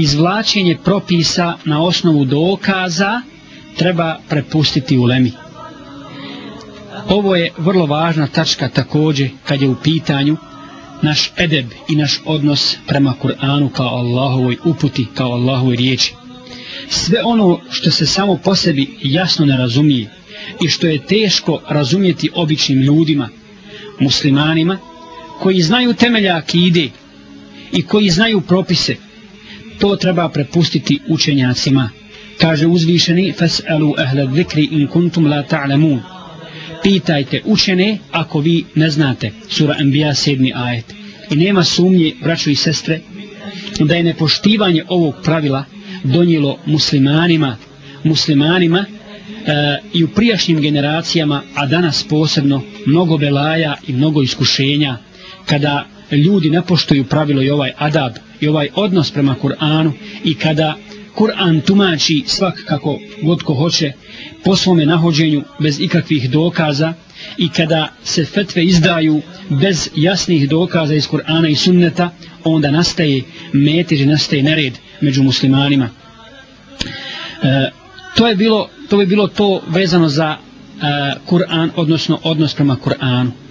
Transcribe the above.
izvlačenje propisa na osnovu dokaza treba prepustiti u lemi. Ovo je vrlo važna tačka takođe kad je u pitanju naš edeb i naš odnos prema Kur'anu kao Allahovoj uputi, kao Allahovoj riječi. Sve ono što se samo po sebi jasno ne razumije i što je teško razumijeti običnim ljudima, muslimanima, koji znaju temelja akide i koji znaju propise, to treba prepustiti učenjacima. Kaže uzvišeni fas'alu ahla dhikri in kuntum la ta'lamun. Pitajte učene ako vi ne znate. Sura Anbiya 7. ajet. I nema sumnje, braćo i sestre, da je nepoštivanje ovog pravila donijelo muslimanima, muslimanima e, i u prijašnjim generacijama, a danas posebno, mnogo belaja i mnogo iskušenja kada ljudi ne poštuju pravilo i ovaj adab i ovaj odnos prema Kur'anu i kada Kur'an tumači svak kako god ko hoće po svome nahođenju bez ikakvih dokaza i kada se fetve izdaju bez jasnih dokaza iz Kur'ana i sunneta, onda nastaje metir i nastaje nered među muslimanima. E, to, je bilo, to je bilo to vezano za e, Kur'an, odnosno odnos prema Kur'anu.